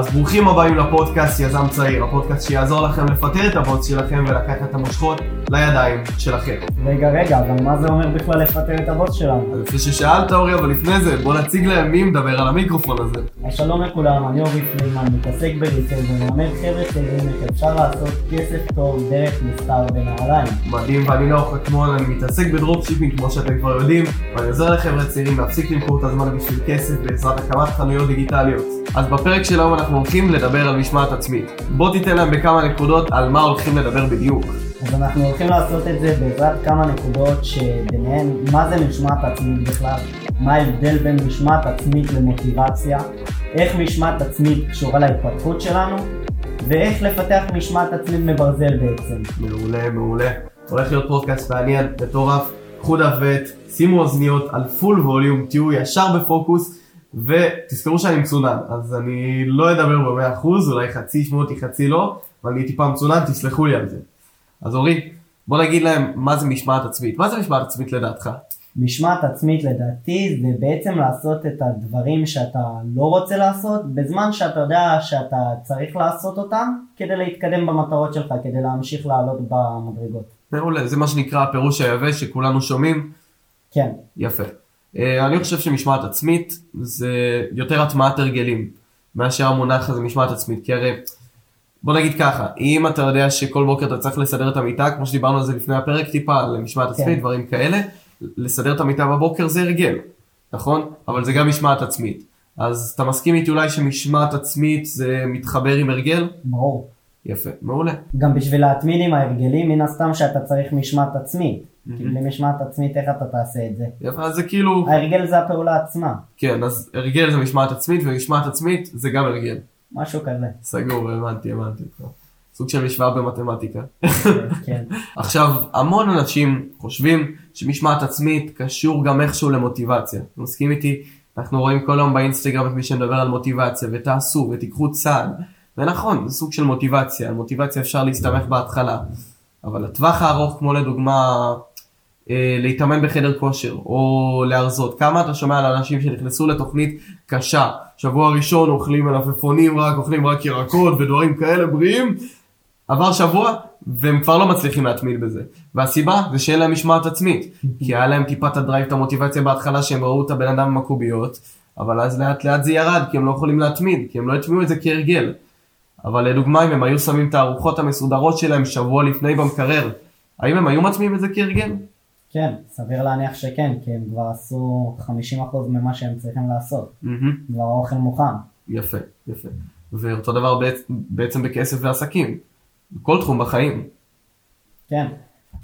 אז ברוכים הבאים לפודקאסט יזם צעיר, הפודקאסט שיעזור לכם לפטר את הבוס שלכם ולקחת את המושכות לידיים שלכם. רגע, רגע, אבל מה זה אומר בכלל לפטר את הבוס שלנו? לפני ששאלת אורי, אבל לפני זה, בוא נציג להם מי מדבר על המיקרופון הזה. אז שלום לכולם, אני אורי פרידמן, מתעסק ב resell ומלמד חבר'ה צעירים איך אפשר לעשות כסף טוב דרך מסחר בנעליים. מדהים, ואני לא אתמול, אני מתעסק ב dropshipping כמו שאתם כבר יודעים, ואני עוזר לחבר'ה צעירים להפסיק למכור את הזמן בשביל כסף בעזרת הקמת חנויות דיגיטליות. אז בפרק של היום אנחנו הולכים לדבר על משמעת עצמית. בוא תיתן להם בכמה נקודות על מה הולכים לדבר בדיוק. אז אנחנו הולכים לעשות את זה בעזרת כמה נקודות שביניהן מה זה משמעת עצמית בכלל, מה ההבדל בין משמעת עצמית למוטיבציה, איך משמעת עצמית קשורה להתפתחות שלנו, ואיך לפתח משמעת עצמית מברזל בעצם. מעולה, מעולה. הולך להיות פודקאסט מעניין, מטורף. קחו ועט, שימו אוזניות על פול ווליום, תהיו ישר בפוקוס, ותזכרו שאני מצונן, אז אני לא אדבר במאה אחוז, אולי חצי ישמעו אותי, חצי לא, אבל אני טיפה מצונן, תסלחו לי על זה. אז אורי, בוא נגיד להם מה זה משמעת עצמית. מה זה משמעת עצמית לדעתך? משמעת עצמית לדעתי זה בעצם לעשות את הדברים שאתה לא רוצה לעשות בזמן שאתה יודע שאתה צריך לעשות אותם כדי להתקדם במטרות שלך, כדי להמשיך לעלות במדרגות. מעולה, זה מה שנקרא הפירוש היבש שכולנו שומעים. כן, יפה. אה, אני חושב שמשמעת עצמית זה יותר הטמעת הרגלים מאשר המונח הזה משמעת עצמית, כי הרי בוא נגיד ככה, אם אתה יודע שכל בוקר אתה צריך לסדר את המיטה, כמו שדיברנו על זה לפני הפרק טיפה, על משמעת כן. עצמית, דברים כאלה, לסדר את המיטה בבוקר זה הרגל, נכון? אבל זה גם משמעת עצמית. אז אתה מסכים איתי אולי שמשמעת עצמית זה מתחבר עם הרגל? ברור. יפה, מעולה. גם בשביל להתמיד עם ההרגלים מן הסתם שאתה צריך משמעת עצמית. כי בלי משמעת עצמית איך אתה תעשה את זה? יפה, אז זה כאילו, ההרגל זה הפעולה עצמה, כן, אז הרגל זה משמעת עצמית, ומשמעת עצמית זה גם הרגל. משהו כזה. סגור, הבנתי, הבנתי. סוג של משוואה במתמטיקה. כן. עכשיו, המון אנשים חושבים שמשמעת עצמית קשור גם איכשהו למוטיבציה. אתה מסכים איתי? אנחנו רואים כל היום באינסטגרם את מי שמדבר על מוטיבציה, ותעשו, ותיקחו צעד. ונכון, זה סוג של מוטיבציה, על מוטיבציה אפשר להסתמך בהתחלה. אבל לטווח הארוך, כמו לדוגמה, להתאמן בחדר כושר, או להרזות, כמה אתה שומע על אנשים שנכנסו לתוכנית קשה, שבוע ראשון אוכלים מלפפונים רק, אוכלים רק ירקות ודברים כאלה בריאים, עבר שבוע והם כבר לא מצליחים להתמיד בזה. והסיבה זה שאין להם משמעת עצמית. כי היה להם טיפה את הדרייב, את המוטיבציה בהתחלה שהם ראו את הבן אדם עם הקוביות, אבל אז לאט לאט זה ירד כי הם לא יכולים להתמיד, כי הם לא הטמיעו את זה כהרגל. אבל לדוגמה אם הם היו שמים את הארוחות המסודרות שלהם שבוע לפני במקרר, האם הם היו מטמיעים את זה כהרגל? כן, סביר להניח שכן, כי הם כבר עשו 50% ממה שהם צריכים לעשות. מהמם. כבר האוכל מוכן. יפה, יפה. ואותו דבר בעצ- בעצם בכסף ועסקים. בכל תחום בחיים. כן.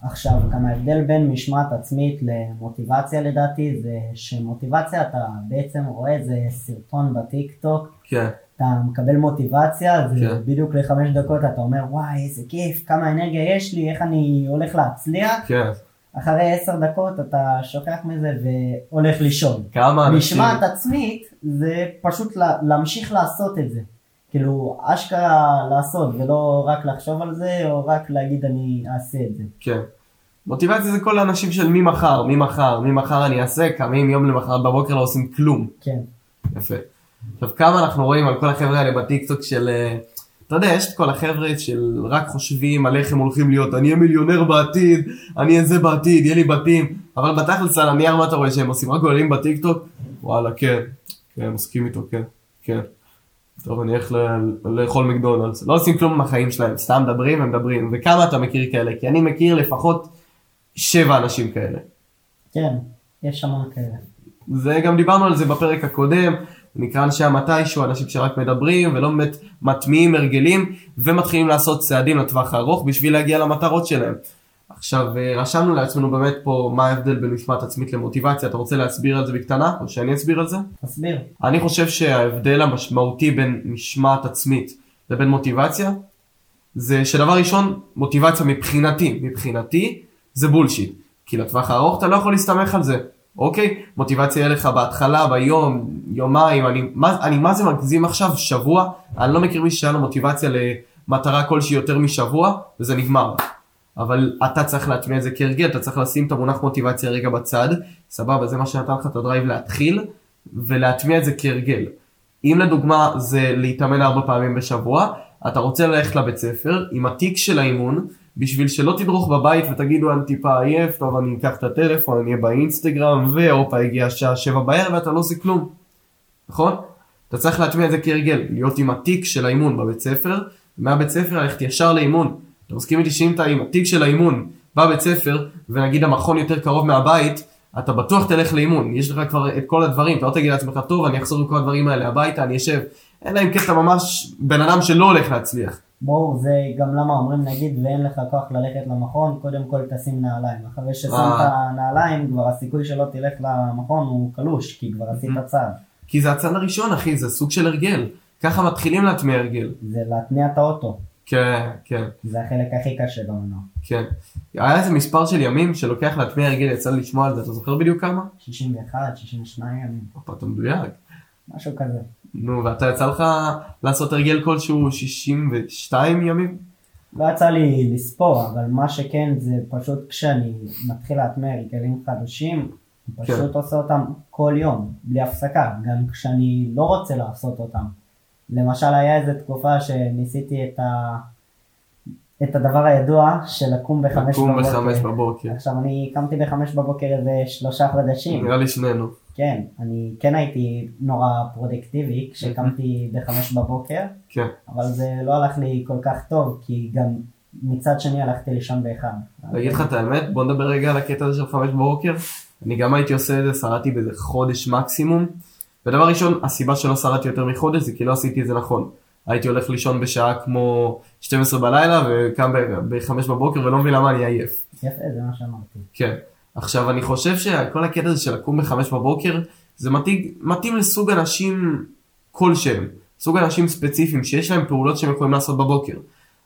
עכשיו, גם ההבדל בין משמעת עצמית למוטיבציה לדעתי, זה שמוטיבציה אתה בעצם רואה איזה סרטון בטיק טוק, כן, אתה מקבל מוטיבציה, זה כן. בדיוק לחמש דקות אתה אומר וואי איזה כיף, כמה אנרגיה יש לי, איך אני הולך להצליח, כן. אחרי עשר דקות אתה שוכח מזה והולך לישון. כמה אנשים... משמעת עצמית זה פשוט לה, להמשיך לעשות את זה. כאילו, אשכרה לעשות ולא רק לחשוב על זה או רק להגיד אני אעשה את זה. כן. מוטיבציה זה כל האנשים של מי מחר, מי מחר, מי מחר אני אעשה, קמים יום למחרת בבוקר לא עושים כלום. כן, יפה. עכשיו כמה אנחנו רואים על כל החבר'ה האלה בטיקטוק של... אה, אתה יודע, יש את כל החבר'ה של רק חושבים על איך הם הולכים להיות, אני אהיה מיליונר בעתיד, אני אהיה זה בעתיד, יהיה לי בתים, אבל בתכלס על הנייר מה אתה רואה שהם עושים? רק עולים בטיקטוק? וואלה, כן, כן, מסכים איתו, כן, כן. טוב, אני אלך ל- לאכול מקדונלדס. לא עושים כלום מהחיים שלהם, סתם מדברים ומדברים. וכמה אתה מכיר כאלה? כי אני מכיר לפחות שבע אנשים כאלה. כן, יש המון כאלה. זה גם דיברנו על זה בפרק הקודם, נקרא אנשי המתישהו, אנשים שרק מדברים ולא באמת מטמיעים הרגלים ומתחילים לעשות צעדים לטווח הארוך בשביל להגיע למטרות שלהם. עכשיו אה, רשמנו לעצמנו באמת פה מה ההבדל בין משמעת עצמית למוטיבציה, אתה רוצה להסביר על זה בקטנה או שאני אסביר על זה? תסביר. אני חושב שההבדל המשמעותי בין משמעת עצמית לבין מוטיבציה זה שדבר ראשון מוטיבציה מבחינתי, מבחינתי זה bullshit כי לטווח הארוך אתה לא יכול להסתמך על זה אוקיי? מוטיבציה יהיה לך בהתחלה, ביום, יומיים, אני מה, אני מה זה מגזים עכשיו? שבוע? אני לא מכיר מישהו שהיה לו מוטיבציה למטרה כלשהי יותר משבוע, וזה נגמר. אבל אתה צריך להטמיע את זה כהרגל, אתה צריך לשים את המונח מוטיבציה רגע בצד, סבבה, זה מה שנתן לך את ה drive להתחיל, ולהטמיע את זה כהרגל. אם לדוגמה זה להתאמן ארבע פעמים בשבוע, אתה רוצה ללכת לבית ספר עם התיק של האימון, בשביל שלא תדרוך בבית ותגידו אני טיפה עייף, טוב אני אקח את הטלפון, אני אהיה באינסטגרם, והופה הגיעה השעה שבע בערב ואתה לא עושה כלום, נכון? אתה צריך להטמיע את זה כהרגל, להיות עם התיק של האימון בבית ספר, מהבית ספר ללכת ישר לאימון. אתה מסכים איתי שאם אתה עם התיק של האימון בבית ספר, ונגיד המכון יותר קרוב מהבית, אתה בטוח תלך לאימון, יש לך כבר את כל הדברים, אתה לא תגיד לעצמך, טוב, אני אחזור עם כל הדברים האלה הביתה, אני אשב, אלא אם כן אתה ממש בן אדם שלא הולך להצליח. ברור, זה גם למה אומרים נגיד ואין לך כוח ללכת למכון, קודם כל תשים נעליים. אחרי ששמת. נעליים, כבר הסיכוי שלא תלך למכון הוא קלוש, כי כבר עשית צעד. כי זה הצד הראשון, אחי, זה סוג של הרגל. ככה מתחילים להטמיע הרגל. זה להתניע את האוטו. כן, כן, זה החלק הכי קשה במנוע. כן. היה איזה מספר של ימים שלוקח להטמיע הרגל, יצא לי לשמוע על זה, אתה זוכר בדיוק כמה? 61, 62 ימים, אתה מדויק. משהו כזה. נו, ואתה יצא לך לעשות הרגל כלשהו 62 ימים? לא יצא לי לספור, אבל מה שכן זה פשוט כשאני מתחיל להטמיע הרגלים חדשים, אני פשוט עושה אותם כל יום, בלי הפסקה, גם כשאני לא רוצה לעשות אותם. למשל היה איזה תקופה שניסיתי את, ה... את הדבר הידוע של לקום בחמש לקום בבוקר. בחמש בבוקר. עכשיו אני קמתי בחמש בבוקר איזה שלושה חודשים. נראה לי שנינו. כן, אני כן הייתי נורא פרודקטיבי כשקמתי בחמש בבוקר, כן. אבל זה לא הלך לי כל כך טוב, כי גם מצד שני הלכתי לישון באחד. אגיד לך את האמת, בוא נדבר רגע על הקטע הזה של חמש בבוקר. אני גם הייתי עושה את זה, שרדתי באיזה חודש מקסימום. ודבר ראשון, הסיבה שלא שרדתי יותר מחודש זה כי לא עשיתי את זה נכון. הייתי הולך לישון בשעה כמו 12 בלילה וקם ב-5 בבוקר ולא מבין למה אני עייף. יפה, זה מה שאמרתי. כן. עכשיו אני חושב שכל הקטע הזה של לקום בחמש בבוקר זה מתאים, מתאים לסוג אנשים כלשהם, סוג אנשים ספציפיים שיש להם פעולות שהם יכולים לעשות בבוקר.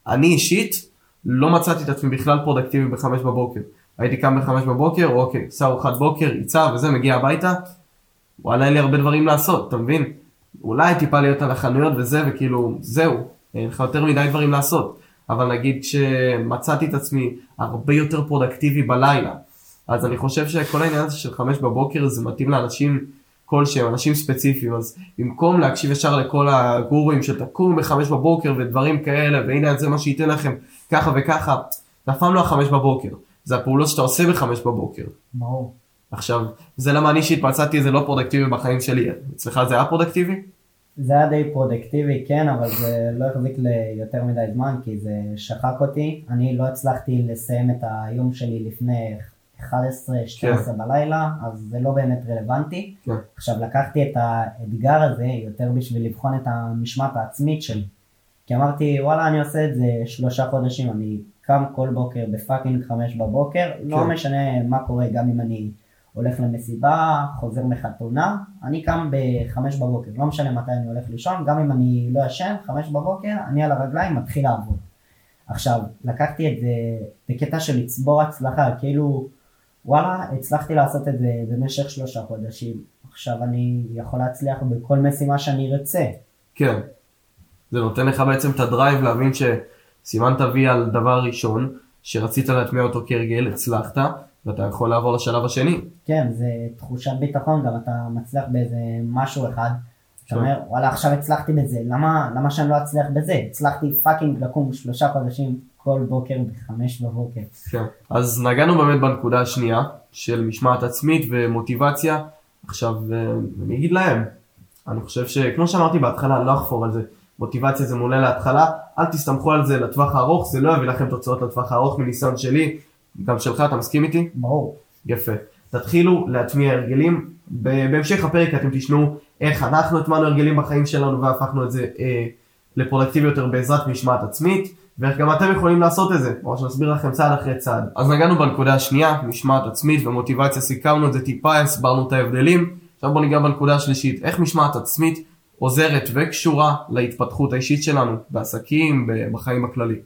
אני אישית לא מצאתי את עצמי בכלל פרודקטיבי בחמש בבוקר. הייתי קם בחמש בבוקר, אוקיי, עושה ארוחת בוקר, יצא וזה, מגיע הביתה, וואלה אין לי הרבה דברים לעשות, אתה מבין? אולי טיפה להיות על החנויות וזה, וכאילו, זהו, אין לך יותר מדי דברים לעשות. אבל נגיד כשמצאתי את עצמי הרבה יותר פרודקטיבי בלילה, אז אני חושב שכל העניין הזה של חמש בבוקר זה מתאים לאנשים כלשהם, אנשים ספציפיים, אז במקום להקשיב ישר לכל הגורואים של תקום בחמש בבוקר ודברים כאלה, והנה זה מה שייתן לכם ככה וככה, זה אף פעם לא החמש בבוקר, זה הפעולות שאתה עושה בחמש בבוקר. ברור. עכשיו, זה למה אני אישית מצאתי זה לא פרודקטיבי בחיים שלי, אצלך זה היה פרודקטיבי? זה היה די פרודקטיבי, כן, אבל זה לא החזיק ליותר מדי זמן, כי זה שחק אותי. אני לא הצלחתי לסיים את היום שלי לפני 11-12 כן. בלילה, אז זה לא באמת רלוונטי. כן. עכשיו לקחתי את האתגר הזה יותר בשביל לבחון את המשמעת העצמית שלי. כי אמרתי, וואלה, אני עושה את זה שלושה חודשים, אני קם כל בוקר ב fucking חמש בבוקר, לא כן. משנה מה קורה, גם אם אני הולך למסיבה, חוזר מחתונה, אני קם בחמש בבוקר, לא משנה מתי אני הולך לישון, גם אם אני לא ישן, חמש בבוקר, אני על הרגליים מתחיל לעבוד. עכשיו, לקחתי את זה בקטע של לצבור הצלחה, כאילו, וואלה, הצלחתי לעשות את זה במשך שלושה חודשים, עכשיו אני יכול להצליח בכל משימה שאני ארצה. כן. זה נותן לך בעצם את הדרייב להבין שסימנת וי על דבר ראשון, שרצית להטמיע אותו כהרגל, הצלחת, ואתה יכול לעבור לשלב השני. כן, זה תחושת ביטחון, גם אתה מצליח באיזה משהו אחד. אתה כן. אומר, וואלה, עכשיו הצלחתי בזה, למה, למה שאני לא אצליח בזה? הצלחתי פאקינג לקום שלושה חודשים כל בוקר בחמש בבוקר. כן. אז נגענו באמת בנקודה השנייה של משמעת עצמית ומוטיבציה. עכשיו, אה, אני אגיד להם, אני חושב שכמו שאמרתי בהתחלה, אני לא אחפור על זה. מוטיבציה זה מעולה להתחלה, אל תסתמכו על זה לטווח הארוך, זה לא יביא לכם תוצאות לטווח הארוך מניסיון שלי, גם שלך, אתה מסכים איתי? ברור. יפה. תתחילו להטמיע הרגלים. בהמשך הפרק אתם תשמעו איך אנחנו הטמענו הרגלים בחיים שלנו והפכנו את זה אה, לפרודקטיבי יותר בעזרת משמעת עצמית, ואיך גם אתם יכולים לעשות את זה, ממש נסביר לכם צעד אחרי צעד. אז נגענו בנקודה השנייה, משמעת עצמית ומוטיבציה, סיכמנו את זה טיפה, הסברנו את ההבדלים. עכשיו בוא ניגע בנקודה השלישית, איך משמעת עצמית עוזרת וקשורה להתפתחות האישית שלנו, בעסקים, בחיים הכללי.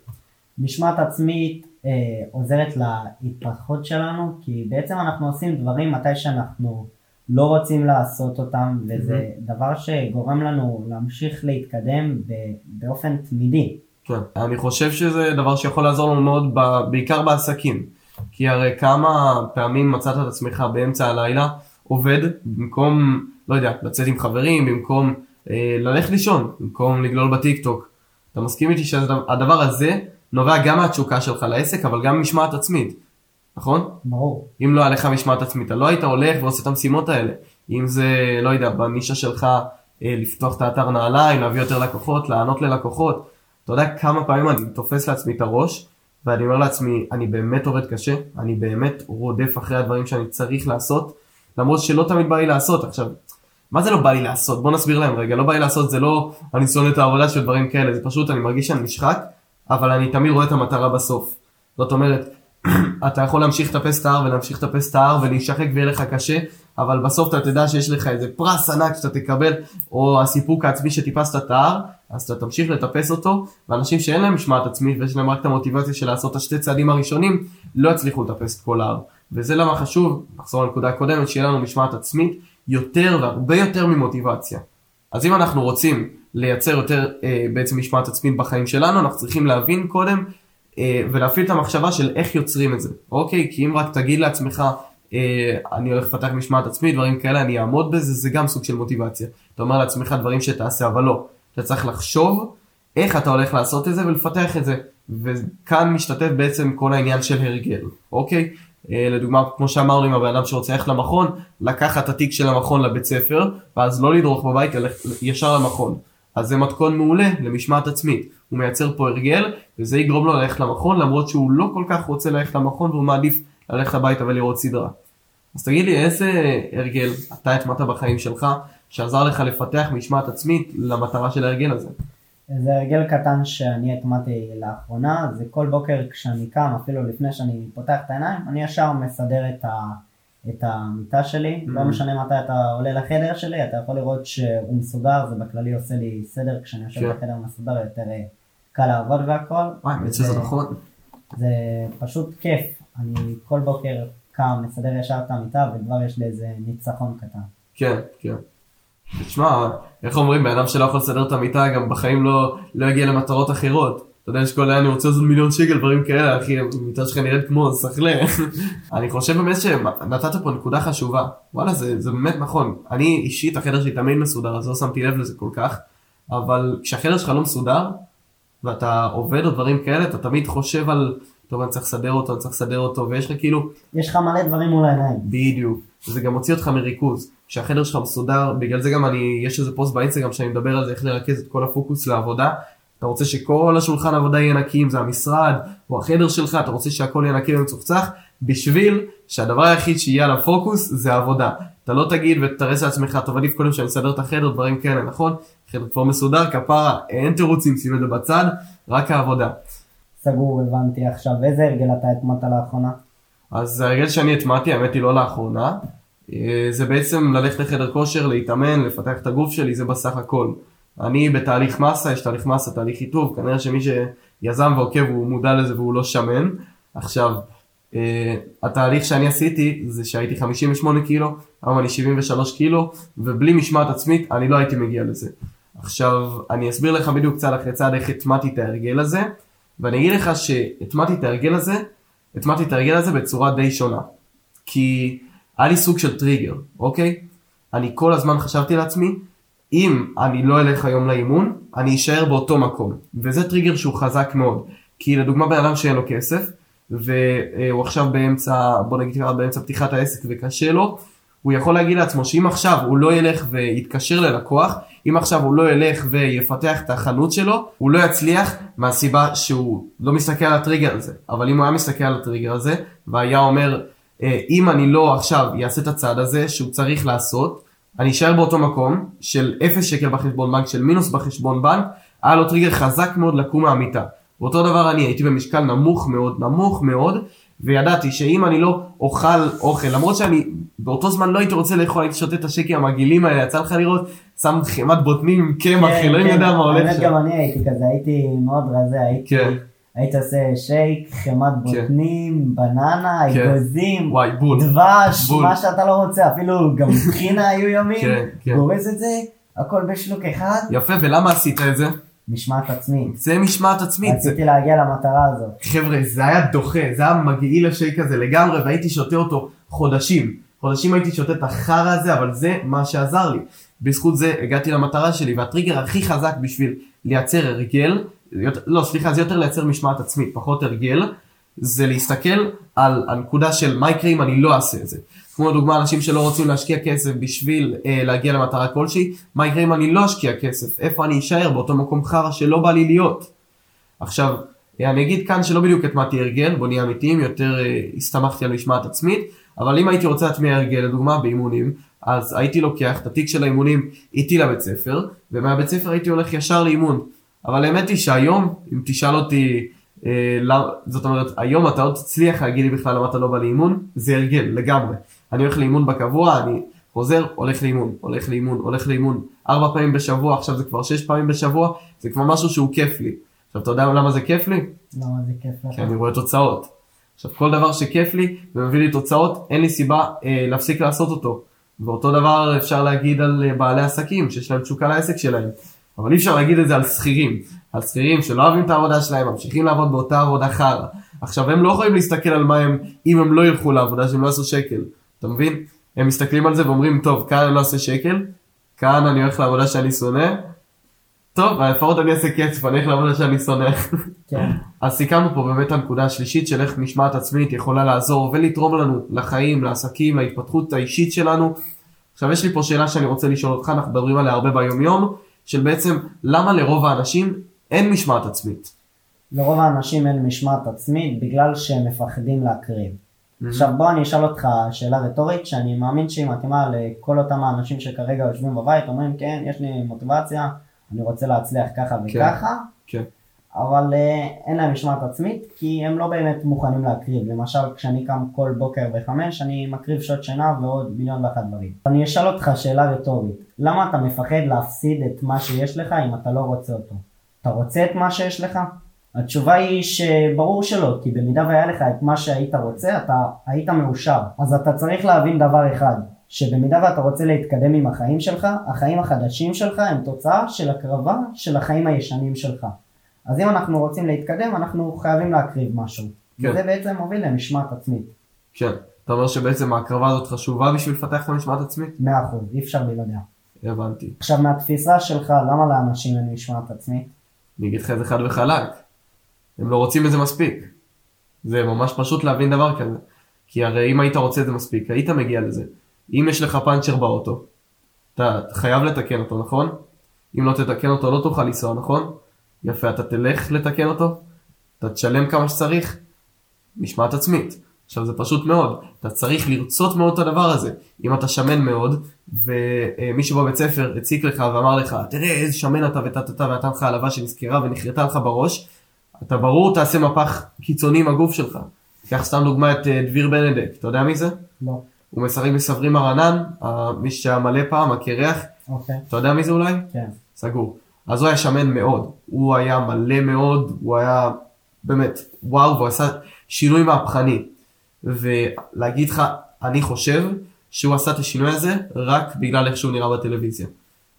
משמעת עצמית אה, עוזרת להתפתחות שלנו, כי בעצם אנחנו עושים דברים מתי שאנחנו לא רוצים לעשות אותם, וזה דבר שגורם לנו להמשיך להתקדם באופן תמידי. כן. אני חושב שזה דבר שיכול לעזור לנו מאוד, ב- בעיקר בעסקים. כי הרי כמה פעמים מצאת את עצמך באמצע הלילה עובד, במקום, לא יודע, לצאת עם חברים, במקום אה, ללכת לישון במקום לגלול בטיקטוק. אתה מסכים איתי שהדבר הזה נובע גם מהתשוקה שלך לעסק, אבל גם ממשמעת עצמית, נכון? ברור. אם לא היה לך משמעת עצמית, אתה לא היית הולך ועושה את המשימות האלה. אם זה, לא יודע, בנישה שלך, אה, לפתוח את האתר נעליים, להביא יותר לקוחות, לענות ללקוחות. אתה יודע כמה פעמים אני תופס לעצמי את הראש, ואני אומר לעצמי, אני באמת עובד קשה, אני באמת רודף אחרי הדברים שאני צריך לעשות, למרות שלא תמיד בא לי לעשות. עכשיו, מה זה לא בא לי לעשות? בוא נסביר להם רגע, לא בא לי לעשות זה לא אני שונא את העבודה של דברים כאלה, זה פשוט אני מרגיש שאני נשחק, אבל אני תמיד רואה את המטרה בסוף. זאת אומרת, אתה יכול להמשיך לטפס את ההר ולהמשיך לטפס את ההר ולהישחק ויהיה לך קשה, אבל בסוף אתה תדע שיש לך איזה פרס ענק שאתה תקבל, או הסיפוק העצמי שטיפסת את ההר, אז אתה תמשיך לטפס אותו, ואנשים שאין להם משמעת עצמית ויש להם רק את המוטיבציה של לעשות את השתי צעדים הראשונים, לא יצליחו לטפס את כל ההר. וזה למה חשוב, נחזור לנקודה הקודמת, שיהיה לנו משמעת עצמית יותר והרבה יותר ממוטיבציה. אז אם אנחנו רוצים לייצר יותר אה, בעצם משמעת עצמית בחיים שלנו, אנחנו צריכים להבין קודם אה, ולהפעיל את המחשבה של איך יוצרים את זה, אוקיי? כי אם רק תגיד לעצמך, אה, אני הולך לפתח משמעת עצמית, דברים כאלה, אני אעמוד בזה, זה גם סוג של מוטיבציה. אתה אומר לעצמך דברים שתעשה, אבל לא. אתה צריך לחשוב איך אתה הולך לעשות את זה ולפתח את זה. וכאן משתתף בעצם כל העניין של הרגל, אוקיי? אה, לדוגמה, כמו שאמרנו עם הבן אדם שרוצה ללכת למכון, לקחת את התיק של המכון לבית ספר, ואז לא לדרוך בבית, ללכת ישר למכון. אז זה מתכון מעולה למשמעת עצמית. הוא מייצר פה הרגל, וזה יגרום לו ללכת למכון, למרות שהוא לא כל כך רוצה ללכת למכון, והוא מעדיף ללכת הביתה ולראות סדרה. אז תגיד לי, איזה הרגל אתה הטמעת בחיים שלך, שעזר לך לפתח משמעת עצמית למטרה של ההרגל הזה? זה הרגל קטן שאני הטמעתי לאחרונה, זה כל בוקר כשאני קם, אפילו לפני שאני פותח את העיניים, אני ישר מסדר את, ה, את המיטה שלי, mm-hmm. לא משנה מתי אתה עולה לחדר שלי, אתה יכול לראות שהוא מסודר, זה בכללי עושה לי סדר, כשאני יושב כן. בחדר מסודר יותר אה, קל לעבוד והכל. וואי, בעצם זה נכון. זה פשוט כיף, אני כל בוקר קם, מסדר ישר את המיטה וכבר יש לי איזה ניצחון קטן. כן, כן. תשמע, איך אומרים, בן אדם שלא יכול לסדר את המיטה גם בחיים לא, לא יגיע למטרות אחרות. אתה יודע, יש כל היום, אני רוצה לעשות מיליון שקל, דברים כאלה, אחי, המיטה שלך נראית כמו סחלה. אני חושב באמת שנתת פה נקודה חשובה. וואלה, זה, זה באמת נכון. אני אישית, החדר שלי תמיד מסודר, אז לא שמתי לב לזה כל כך. אבל כשהחדר שלך לא מסודר, ואתה עובד או דברים כאלה, אתה תמיד חושב על, טוב, אני צריך לסדר אותו, אני צריך לסדר אותו, ויש לך כאילו... יש לך מלא דברים מול העיניים. בדיוק. וזה גם מוציא אותך מריכוז. כשהחדר שלך מסודר, בגלל זה גם אני, יש איזה פוסט באינסטגרם שאני מדבר על זה, איך לרכז את כל הפוקוס לעבודה. אתה רוצה שכל השולחן עבודה יהיה נקי, אם זה המשרד או החדר שלך, אתה רוצה שהכל יהיה נקי ומצוחצח, בשביל שהדבר היחיד שיהיה על הפוקוס זה העבודה. אתה לא תגיד ותרס לעצמך, טוב עדיף קודם שאני אסדר את החדר, דברים כאלה, נכון? חדר כבר מסודר, כפרה, אין תירוצים, שים את זה בצד, רק העבודה. סגור, הבנתי עכשיו. איזה הרגל אתה הטמעת לאחרונה? אז ההרגל שאני הטמעתי, האמת היא לא לאחרונה, אה, זה בעצם ללכת לחדר כושר, להתאמן, לפתח את הגוף שלי, זה בסך הכל. אני בתהליך מסה, יש תהליך מסה, תהליך חיטוב, כנראה שמי שיזם ועוקב הוא מודע לזה והוא לא שמן. עכשיו, uh, התהליך שאני עשיתי זה שהייתי 58 קילו, היום אני 73 קילו, ובלי משמעת עצמית אני לא הייתי מגיע לזה. עכשיו, אני אסביר לך בדיוק צעד אחרי צעד איך הטמעתי את ההרגל הזה, ואני אגיד לך שהטמעתי את ההרגל הזה, הטמעתי את ההרגל הזה בצורה די שונה. כי היה לי סוג של טריגר, אוקיי? אני כל הזמן חשבתי לעצמי, אם אני לא אלך היום לאימון, אני אשאר באותו מקום. וזה טריגר שהוא חזק מאוד. כי לדוגמה בן אדם שאין לו כסף, והוא עכשיו באמצע, בוא נגיד ככה, באמצע פתיחת העסק וקשה לו, הוא יכול להגיד לעצמו שאם עכשיו הוא לא ילך ויתקשר ללקוח, אם עכשיו הוא לא ילך ויפתח את החנות שלו, הוא לא יצליח מהסיבה שהוא לא מסתכל על הטריגר הזה. אבל אם הוא היה מסתכל על הטריגר הזה, והיה אומר, אה, אם אני לא עכשיו אעשה את הצעד הזה שהוא צריך לעשות, אני אשאר באותו מקום של 0 שקל בחשבון בנק, של מינוס בחשבון בנק, היה לו טריגר חזק מאוד לקום מהמיטה. ואותו דבר אני הייתי במשקל נמוך מאוד, נמוך מאוד, וידעתי שאם אני לא אוכל אוכל, למרות שאני באותו זמן לא הייתי רוצה לאכול, הייתי שותה את השקים המגעילים האלה, יצא לך לראות, שם חמת בוטנים עם קמח, כן, אלוהים כן. יודע מה הולך האמת שם. גם אני הייתי כזה, הייתי מאוד רזה, הייתי... כן. היית עושה שייק, חמת בוטנים, בננה, כן. אגוזים, וואי, בול. דבש, בול. מה שאתה לא רוצה, אפילו גם טחינה היו ימים, כן, כן. גורס את זה, הכל בשלוק אחד, יפה, ולמה עשית את זה? משמעת עצמית. זה משמעת עצמית. זה- רציתי להגיע למטרה הזאת. חבר'ה, זה היה דוחה, זה היה מגעיל השייק הזה לגמרי, והייתי שותה אותו חודשים. חודשים הייתי שותה את החרא הזה, אבל זה מה שעזר לי. בזכות זה הגעתי למטרה שלי, והטריגר הכי חזק בשביל לייצר הרגל, יותר, לא סליחה זה יותר לייצר משמעת עצמית, פחות הרגל, זה להסתכל על הנקודה של מה יקרה אם אני לא אעשה את זה. כמו לדוגמה אנשים שלא רוצים להשקיע כסף בשביל אה, להגיע למטרה כלשהי, מה יקרה אם אני לא אשקיע כסף, איפה אני אשאר באותו מקום חרא שלא בא לי להיות. עכשיו, אה, אני אגיד כאן שלא בדיוק הטמעתי הרגל, בוא נהיה אמיתיים, יותר אה, הסתמכתי על משמעת עצמית, אבל אם הייתי רוצה להטמיע הרגל, לדוגמה באימונים, אז הייתי לוקח את התיק של האימונים איתי לבית ספר, ומהבית ספר הייתי הולך ישר לאימון. אבל האמת היא שהיום, אם תשאל אותי, אה, לא, זאת אומרת, היום אתה עוד תצליח להגיד לי בכלל למה אתה לא בא לאימון, זה הרגל, לגמרי. אני הולך לאימון בקבוע, אני חוזר, הולך לאימון, הולך לאימון, הולך לאימון, ארבע פעמים בשבוע, עכשיו זה כבר שש פעמים בשבוע, זה כבר משהו שהוא כיף לי. עכשיו, אתה יודע למה זה כיף לי? למה זה כיף לך? כי אני רואה תוצאות. עכשיו, כל דבר שכיף לי ומביא לי תוצאות, אין לי סיבה אה, להפסיק לעשות אותו. ואותו דבר אפשר להגיד על אה, בעלי עסקים, שיש להם תשוקה לעסק שלהם. אבל אי אפשר להגיד את זה על שכירים. על שכירים שלא אוהבים את העבודה שלהם, ממשיכים לעבוד באותה עבודה חרא. עכשיו, הם לא יכולים להסתכל על מה הם, אם הם לא ילכו לעבודה שהם לא יעשו שקל. אתה מבין? הם מסתכלים על זה ואומרים, טוב, כאן אני לא אעשה שקל, כאן אני הולך לעבודה שאני שונא, טוב, לפחות אני אעשה כסף, אני אלך לעבודה שאני שונא. כן. אז סיכמנו פה באמת הנקודה השלישית של איך משמעת עצמית יכולה לעזור ולתרום לנו לחיים, לעסקים, להתפתחות האישית שלנו. עכשיו יש לי פה שאלה שאני רוצה לשאול אותך, אנחנו מדברים עליה הרבה ביום יום, של בעצם למה לרוב האנשים אין משמעת עצמית. לרוב האנשים אין משמעת עצמית בגלל שהם מפחדים להקריב. עכשיו בוא אני אשאל אותך שאלה רטורית שאני מאמין שהיא מתאימה לכל אותם האנשים שכרגע יושבים בבית אומרים כן יש לי מוטיבציה אני רוצה להצליח ככה כן. וככה כן. אבל אה, אין להם משמעת עצמית כי הם לא באמת מוכנים להקריב למשל כשאני קם כל בוקר בחמש אני מקריב שעות שינה ועוד מיליון ואחת דברים. אני אשאל אותך שאלה רטורית למה אתה מפחד להפסיד את מה שיש לך אם אתה לא רוצה אותו? אתה רוצה את מה שיש לך? התשובה היא שברור שלא, כי במידה והיה לך את מה שהיית רוצה, אתה היית מאושר. אז אתה צריך להבין דבר אחד, שבמידה ואתה רוצה להתקדם עם החיים שלך, החיים החדשים שלך הם תוצאה של הקרבה של החיים הישנים שלך. אז אם אנחנו רוצים להתקדם, אנחנו חייבים להקריב משהו. כן. וזה בעצם מוביל למשמעת עצמית. כן. אתה אומר שבעצם ההקרבה הזאת חשובה בשביל לפתח את המשמעת עצמית? מאה אחוז, אי אפשר בלעדיה. הבנתי. עכשיו מהתפיסה שלך, למה לאנשים אין משמעת עצמית? אני אגיד לך את זה חד וחלק. הם לא רוצים את זה מספיק. זה ממש פשוט להבין דבר כזה. כי הרי אם היית רוצה את זה מספיק, היית מגיע לזה. אם יש לך פאנצ'ר באוטו, אתה חייב לתקן אותו, נכון? אם לא תתקן אותו לא תוכל לנסוע, נכון? יפה, אתה תלך לתקן אותו, אתה תשלם כמה שצריך, משמעת עצמית. עכשיו זה פשוט מאוד, אתה צריך לרצות מאוד את הדבר הזה. אם אתה שמן מאוד, ומישהו בבית ספר הציק לך ואמר לך, תראה איזה שמן אתה וטטטה ונתן לך העלבה שנזכרה ונחרטה לך בראש, אתה ברור תעשה מפח קיצוני עם הגוף שלך. קח סתם דוגמא את אה, דביר בנדק, אתה יודע מי זה? לא. הוא משחק בסברי מרנן, מי שהיה מלא פעם, הקרח, אוקיי. אתה יודע מי זה אולי? כן. סגור. אז הוא היה שמן מאוד, הוא היה מלא מאוד, הוא היה באמת, וואו, והוא עשה שינוי מהפכני. ולהגיד לך, אני חושב שהוא עשה את השינוי הזה רק בגלל איך שהוא נראה בטלוויזיה.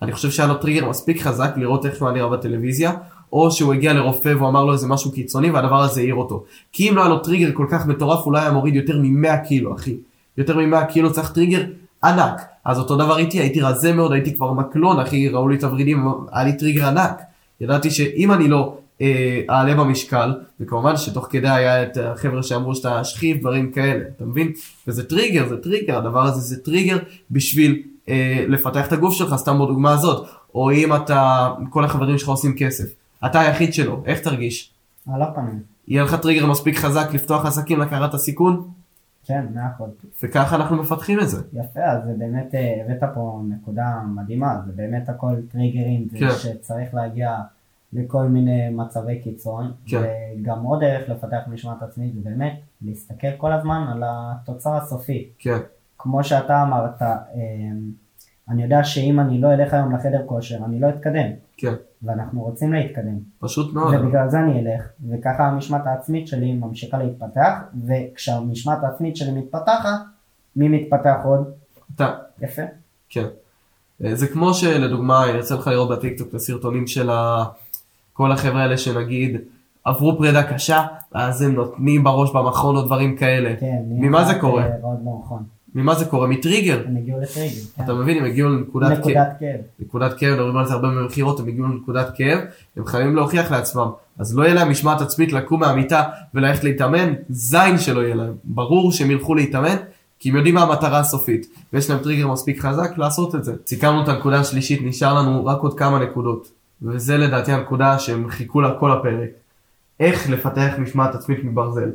אני חושב שהיה לו טריגר מספיק חזק לראות איך הוא נראה בטלוויזיה, או שהוא הגיע לרופא והוא אמר לו איזה משהו קיצוני והדבר הזה העיר אותו. כי אם לא היה לו טריגר כל כך מטורף, הוא לא היה מוריד יותר מ-100 קילו, אחי. יותר מ-100 קילו צריך טריגר ענק. אז אותו דבר איתי, הייתי רזה מאוד, הייתי כבר מקלון, אחי, ראו לי את הוורידים, היה לי טריגר ענק. ידעתי שאם אני לא אה, אעלה במשקל, וכמובן שתוך כדי היה את החבר'ה שאמרו שאתה שכיב, דברים כאלה, אתה מבין? וזה טריגר, זה טריגר, הדבר הזה זה טריגר בשביל אה, לפתח את הגוף שלך, סתם בדוגמה הזאת. או אם אתה, כל החברים שלך עושים כסף. אתה היחיד שלו, איך תרגיש? על הפנים. יהיה לך טריגר מספיק חזק לפתוח עסקים, לקחת את הסיכון? כן, מאה אחוז. וככה אנחנו מפתחים את זה. יפה, אז זה באמת, אה, הבאת פה נקודה מדהימה, זה באמת הכל טריגרים, זה כן. שצריך להגיע לכל מיני מצבי קיצון, כן. וגם עוד דרך לפתח משמעת עצמית זה באמת להסתכל כל הזמן על התוצר הסופי. כן, כמו שאתה אמרת, אה, אני יודע שאם אני לא אלך היום לחדר כושר, אני לא אתקדם, כן, ואנחנו רוצים להתקדם. פשוט מאוד. ובגלל זה אני אלך, וככה המשמעת העצמית שלי ממשיכה להתפתח, וכשהמשמעת העצמית שלי מתפתחת, מי מתפתח עוד? אתה, יפה. כן. אה, זה כמו שלדוגמה, יצא לך לראות בטיקטוק את הסרטונים של ה... כל החבר'ה האלה שנגיד עברו פרידה קשה, אז הם נותנים בראש במכון או דברים כאלה. כן. ממה זה קורה? אה, מאוד לא נכון. ממה זה קורה? מטריגר. הם הגיעו לטריגר. כן. אתה מבין, הם הגיעו לנקודת כאב. נקודת כאב. נקודת כאב, מדברים על זה הרבה במכירות, הם הגיעו לנקודת כאב, הם חייבים להוכיח לעצמם. אז לא יהיה להם משמעת עצמית לקום מהמיטה וללכת להתאמן, זין שלא יהיה להם. ברור שהם ילכו להתאמן, כי הם יודעים מה המטרה הסופית, ויש להם טריגר מספיק חזק לעשות את זה. סיכמנו את הנקודה השלישית, נשאר לנו רק עוד כמה נקודות. וזה לדעתי הנקודה שהם חיכו לה כל הפרק. איך לפתח משמעת עצמית מברזל.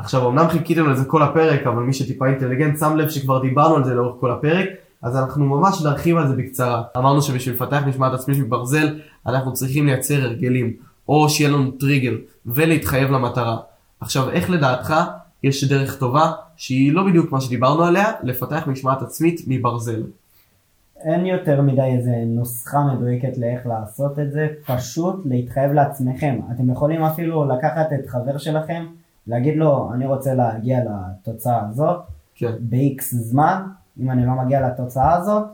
עכשיו אמנם חיכיתם לזה כל הפרק, אבל מי שטיפה אינטליגנט שם לב שכבר דיברנו על זה לאורך כל הפרק, אז אנחנו ממש נרחיב על זה בקצרה. אמרנו שבשביל לפתח משמעת עצמית מברזל, אנחנו צריכים לייצר הרגלים, או שיהיה לנו טריגר, ולהתחייב למטרה. עכשיו, איך לדעתך יש דרך טובה, שהיא לא בדיוק מה שדיברנו עליה, לפתח משמעת עצמית מברזל? אין יותר מדי איזה נוסחה מדויקת לאיך לעשות את זה, פשוט להתחייב לעצמכם. אתם יכולים אפילו לקחת את חבר שלכם, להגיד לו, אני רוצה להגיע לתוצאה הזאת, כן, ב-X זמן, אם אני לא מגיע לתוצאה הזאת,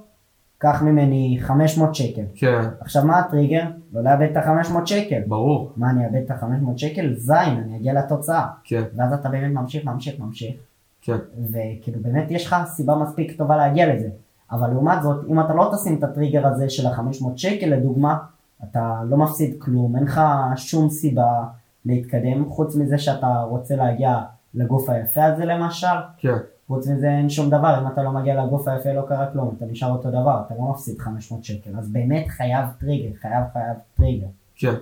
קח ממני 500 שקל. כן, עכשיו מה הטריגר? לא לאבד את ה-500 שקל. ברור, מה, אני אאבד את ה-500 שקל? זין, אני אגיע לתוצאה. כן, ואז אתה באמת ממשיך, ממשיך, ממשיך. כן, וכאילו באמת יש לך סיבה מספיק טובה להגיע לזה. אבל לעומת זאת, אם אתה לא תשים את הטריגר הזה של ה-500 שקל לדוגמה, אתה לא מפסיד כלום, אין לך שום סיבה להתקדם, חוץ מזה שאתה רוצה להגיע לגוף היפה הזה למשל, כן, חוץ מזה אין שום דבר, אם אתה לא מגיע לגוף היפה לא קרה כלום, אתה נשאר אותו דבר, אתה לא מפסיד 500 שקל, אז באמת חייב טריגר, חייב חייב טריגר. כן.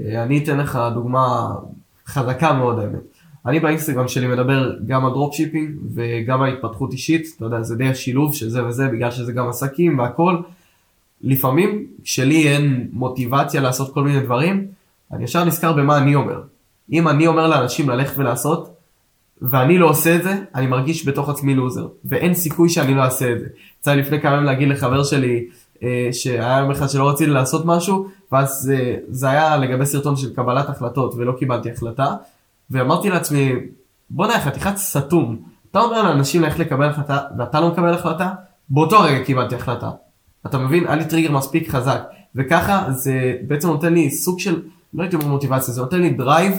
אה, אני אתן לך דוגמה חזקה מאוד האמת. אני באינסטגרם שלי מדבר גם על dropshipping וגם על התפתחות אישית, אתה יודע, זה די השילוב של זה וזה, בגלל שזה גם עסקים והכל. לפעמים, כשלי אין מוטיבציה לעשות כל מיני דברים, אני ישר נזכר במה אני אומר. אם אני אומר לאנשים ללכת ולעשות, ואני לא עושה את זה, אני מרגיש בתוך עצמי לוזר, ואין סיכוי שאני לא אעשה את זה. יצא לי לפני כמה ימים להגיד לחבר שלי, אה, שהיה יום אחד שלא רציתי לעשות משהו, ואז אה, זה היה לגבי סרטון של קבלת החלטות, ולא קיבלתי החלטה, ואמרתי לעצמי, בוא'נה, חתיכת סתום. אתה אומר לאנשים ללכת לקבל החלטה, ואתה לא מקבל החלטה? באותו הרגע קיבלתי החלטה. אתה מבין? היה לי טריגר מספיק חזק. וככה זה בעצם נותן לי סוג של, לא הייתי אומר מוטיבציה, זה נותן לי drive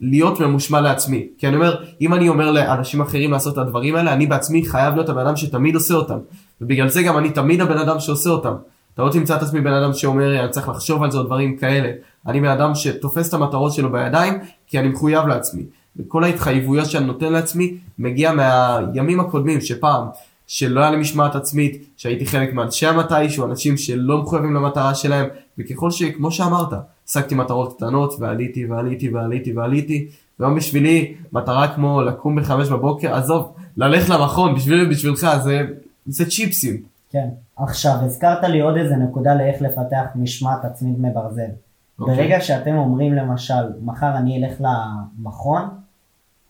להיות ממושמע לעצמי. כי אני אומר, אם אני אומר לאנשים אחרים לעשות את הדברים האלה, אני בעצמי חייב להיות הבן אדם שתמיד עושה אותם. ובגלל זה גם אני תמיד הבן אדם שעושה אותם. אתה לא תמצא את עצמי בן אדם שאומר, אני צריך לחשוב על זה או דברים כאלה. אני בן אדם שתופס את המטרות שלו בידיים, כי אני מחויב לעצמי. וכל ההתחייבויות שאני נותן לעצמי, מגיע מהימים הקודמים, שפעם, שלא היה לי משמעת עצמית, שהייתי חלק מאנשי המתישהו, אנשים שלא מחויבים למטרה שלהם, וככל שכמו שאמרת, השגתי מטרות קטנות, ועליתי ועליתי ועליתי ועליתי, והיום בשבילי, מטרה כמו לקום בחמש בבוקר, עזוב, ללכת למכון, בשבילי ובשבילך, זה, זה צ'יפסים. כן. עכשיו, הזכרת לי עוד איזה נקודה לאיך לפתח משמעת עצמית מברזל. אוקיי. ברגע שאתם אומרים למשל, מחר אני אלך למכון,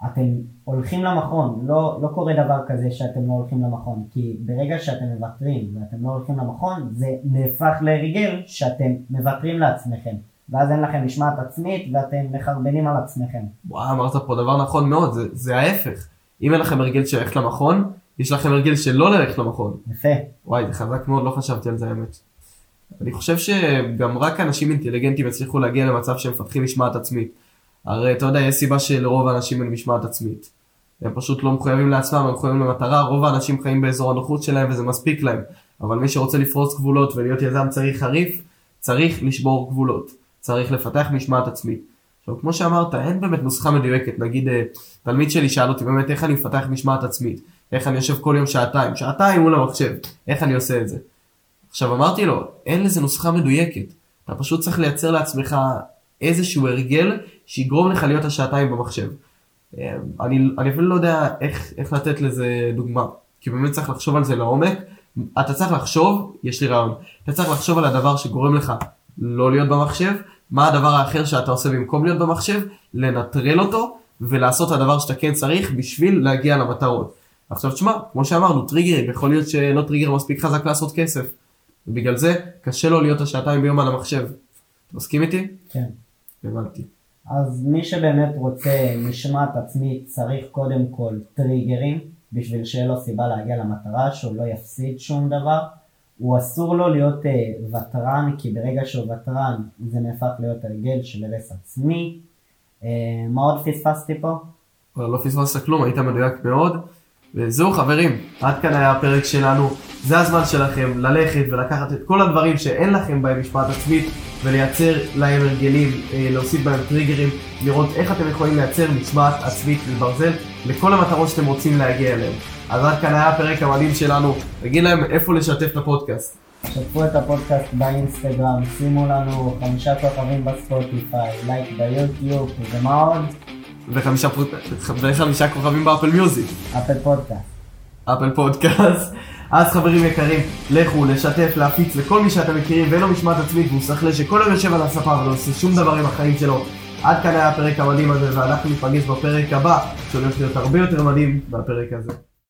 אתם הולכים למכון, לא, לא קורה דבר כזה שאתם לא הולכים למכון, כי ברגע שאתם מוותרים ואתם לא הולכים למכון, זה נהפך להרגל שאתם מוותרים לעצמכם, ואז אין לכם משמעת עצמית ואתם מחרבנים על עצמכם. וואו, אמרת פה דבר נכון מאוד, זה, זה ההפך. אם אין לכם הרגל של ללכת למכון, יש לכם הרגל של לא ללכת למכון. יפה. וואי, זה חזק מאוד, לא חשבתי על זה האמת. אני חושב שגם רק אנשים אינטליגנטים יצליחו להגיע למצב שהם מפתחים משמעת עצמית. הרי אתה יודע, יש סיבה שלרוב האנשים אין משמעת עצמית. הם פשוט לא מחויבים לעצמם, הם מחויבים למטרה, רוב האנשים חיים באזור הנוחות שלהם וזה מספיק להם. אבל מי שרוצה לפרוץ גבולות ולהיות יזם צריך חריף, צריך לשבור גבולות. צריך לפתח משמעת עצמית. עכשיו, כמו שאמרת, אין באמת נוסחה מדויקת. נגיד, אה, תלמיד שלי שאל אותי באמת איך אני מפתח משמעת עצמית. איך אני יושב כל יום שעתיים, שעתיים מול המחשב, איך אני עושה את זה. עכשיו אמרתי לו, אין לזה נוסחה מדויקת. אתה פשוט צריך לייצר לעצמך איזשהו הרגל שיגרום לך להיות השעתיים במחשב. אה, אני, אני אפילו לא יודע איך, איך לתת לזה דוגמה, כי באמת צריך לחשוב על זה לעומק. אתה צריך לחשוב, יש לי רעיון, אתה צריך לחשוב על הדבר שגורם לך לא להיות במחשב, מה הדבר האחר שאתה עושה במקום להיות במחשב, לנטרל אותו ולעשות את הדבר שאתה כן צריך בשביל להגיע למטרות. עכשיו תשמע, כמו שאמרנו, טריגרים, יכול להיות שלא טריגר מספיק חזק לעשות כסף. ובגלל זה קשה לו להיות השעתיים ביום על המחשב. אתה מסכים איתי? כן. הבנתי. אז מי שבאמת רוצה משמעת עצמית צריך קודם כל טריגרים, בשביל שיהיה לו סיבה להגיע למטרה, שהוא לא יפסיד שום דבר. הוא אסור לו להיות אה, ותרן, כי ברגע שהוא ותרן זה נהפך להיות הרגל של הרס עצמי. אה, מה עוד פספסתי פה? אבל לא פספסת כלום, היית מדויק מאוד. וזהו חברים, עד כאן היה הפרק שלנו. זה הזמן שלכם ללכת ולקחת את כל הדברים שאין לכם בהם משמעת עצמית ולייצר להם הרגלים, אה, להוסיף בהם טריגרים, לראות איך אתם יכולים לייצר משמעת עצמית מברזל לכל המטרות שאתם רוצים להגיע אליהם. אז עד כאן היה הפרק המדהים שלנו, נגיד להם איפה לשתף את הפודקאסט. שתפו את הפודקאסט באינסטגרם, שימו לנו חמישה כוכבים בספוטיפיי, לייק ביוטיוב, ומה עוד? וחמישה. וחמישה כוכבים באפל מיוזיק, אפל פודקאסט. אפל פודקאסט. אז חברים יקרים, לכו לשתף, להפיץ לכל מי שאתם מכירים ואין לו משמעת עצמית והוא שכלה שכל היום יושב על הספה ולא עושה שום דבר עם החיים שלו. עד כאן היה הפרק המדהים הזה ואנחנו ניפגש בפרק הבא שהולך להיות הרבה יותר מדהים מהפרק הזה.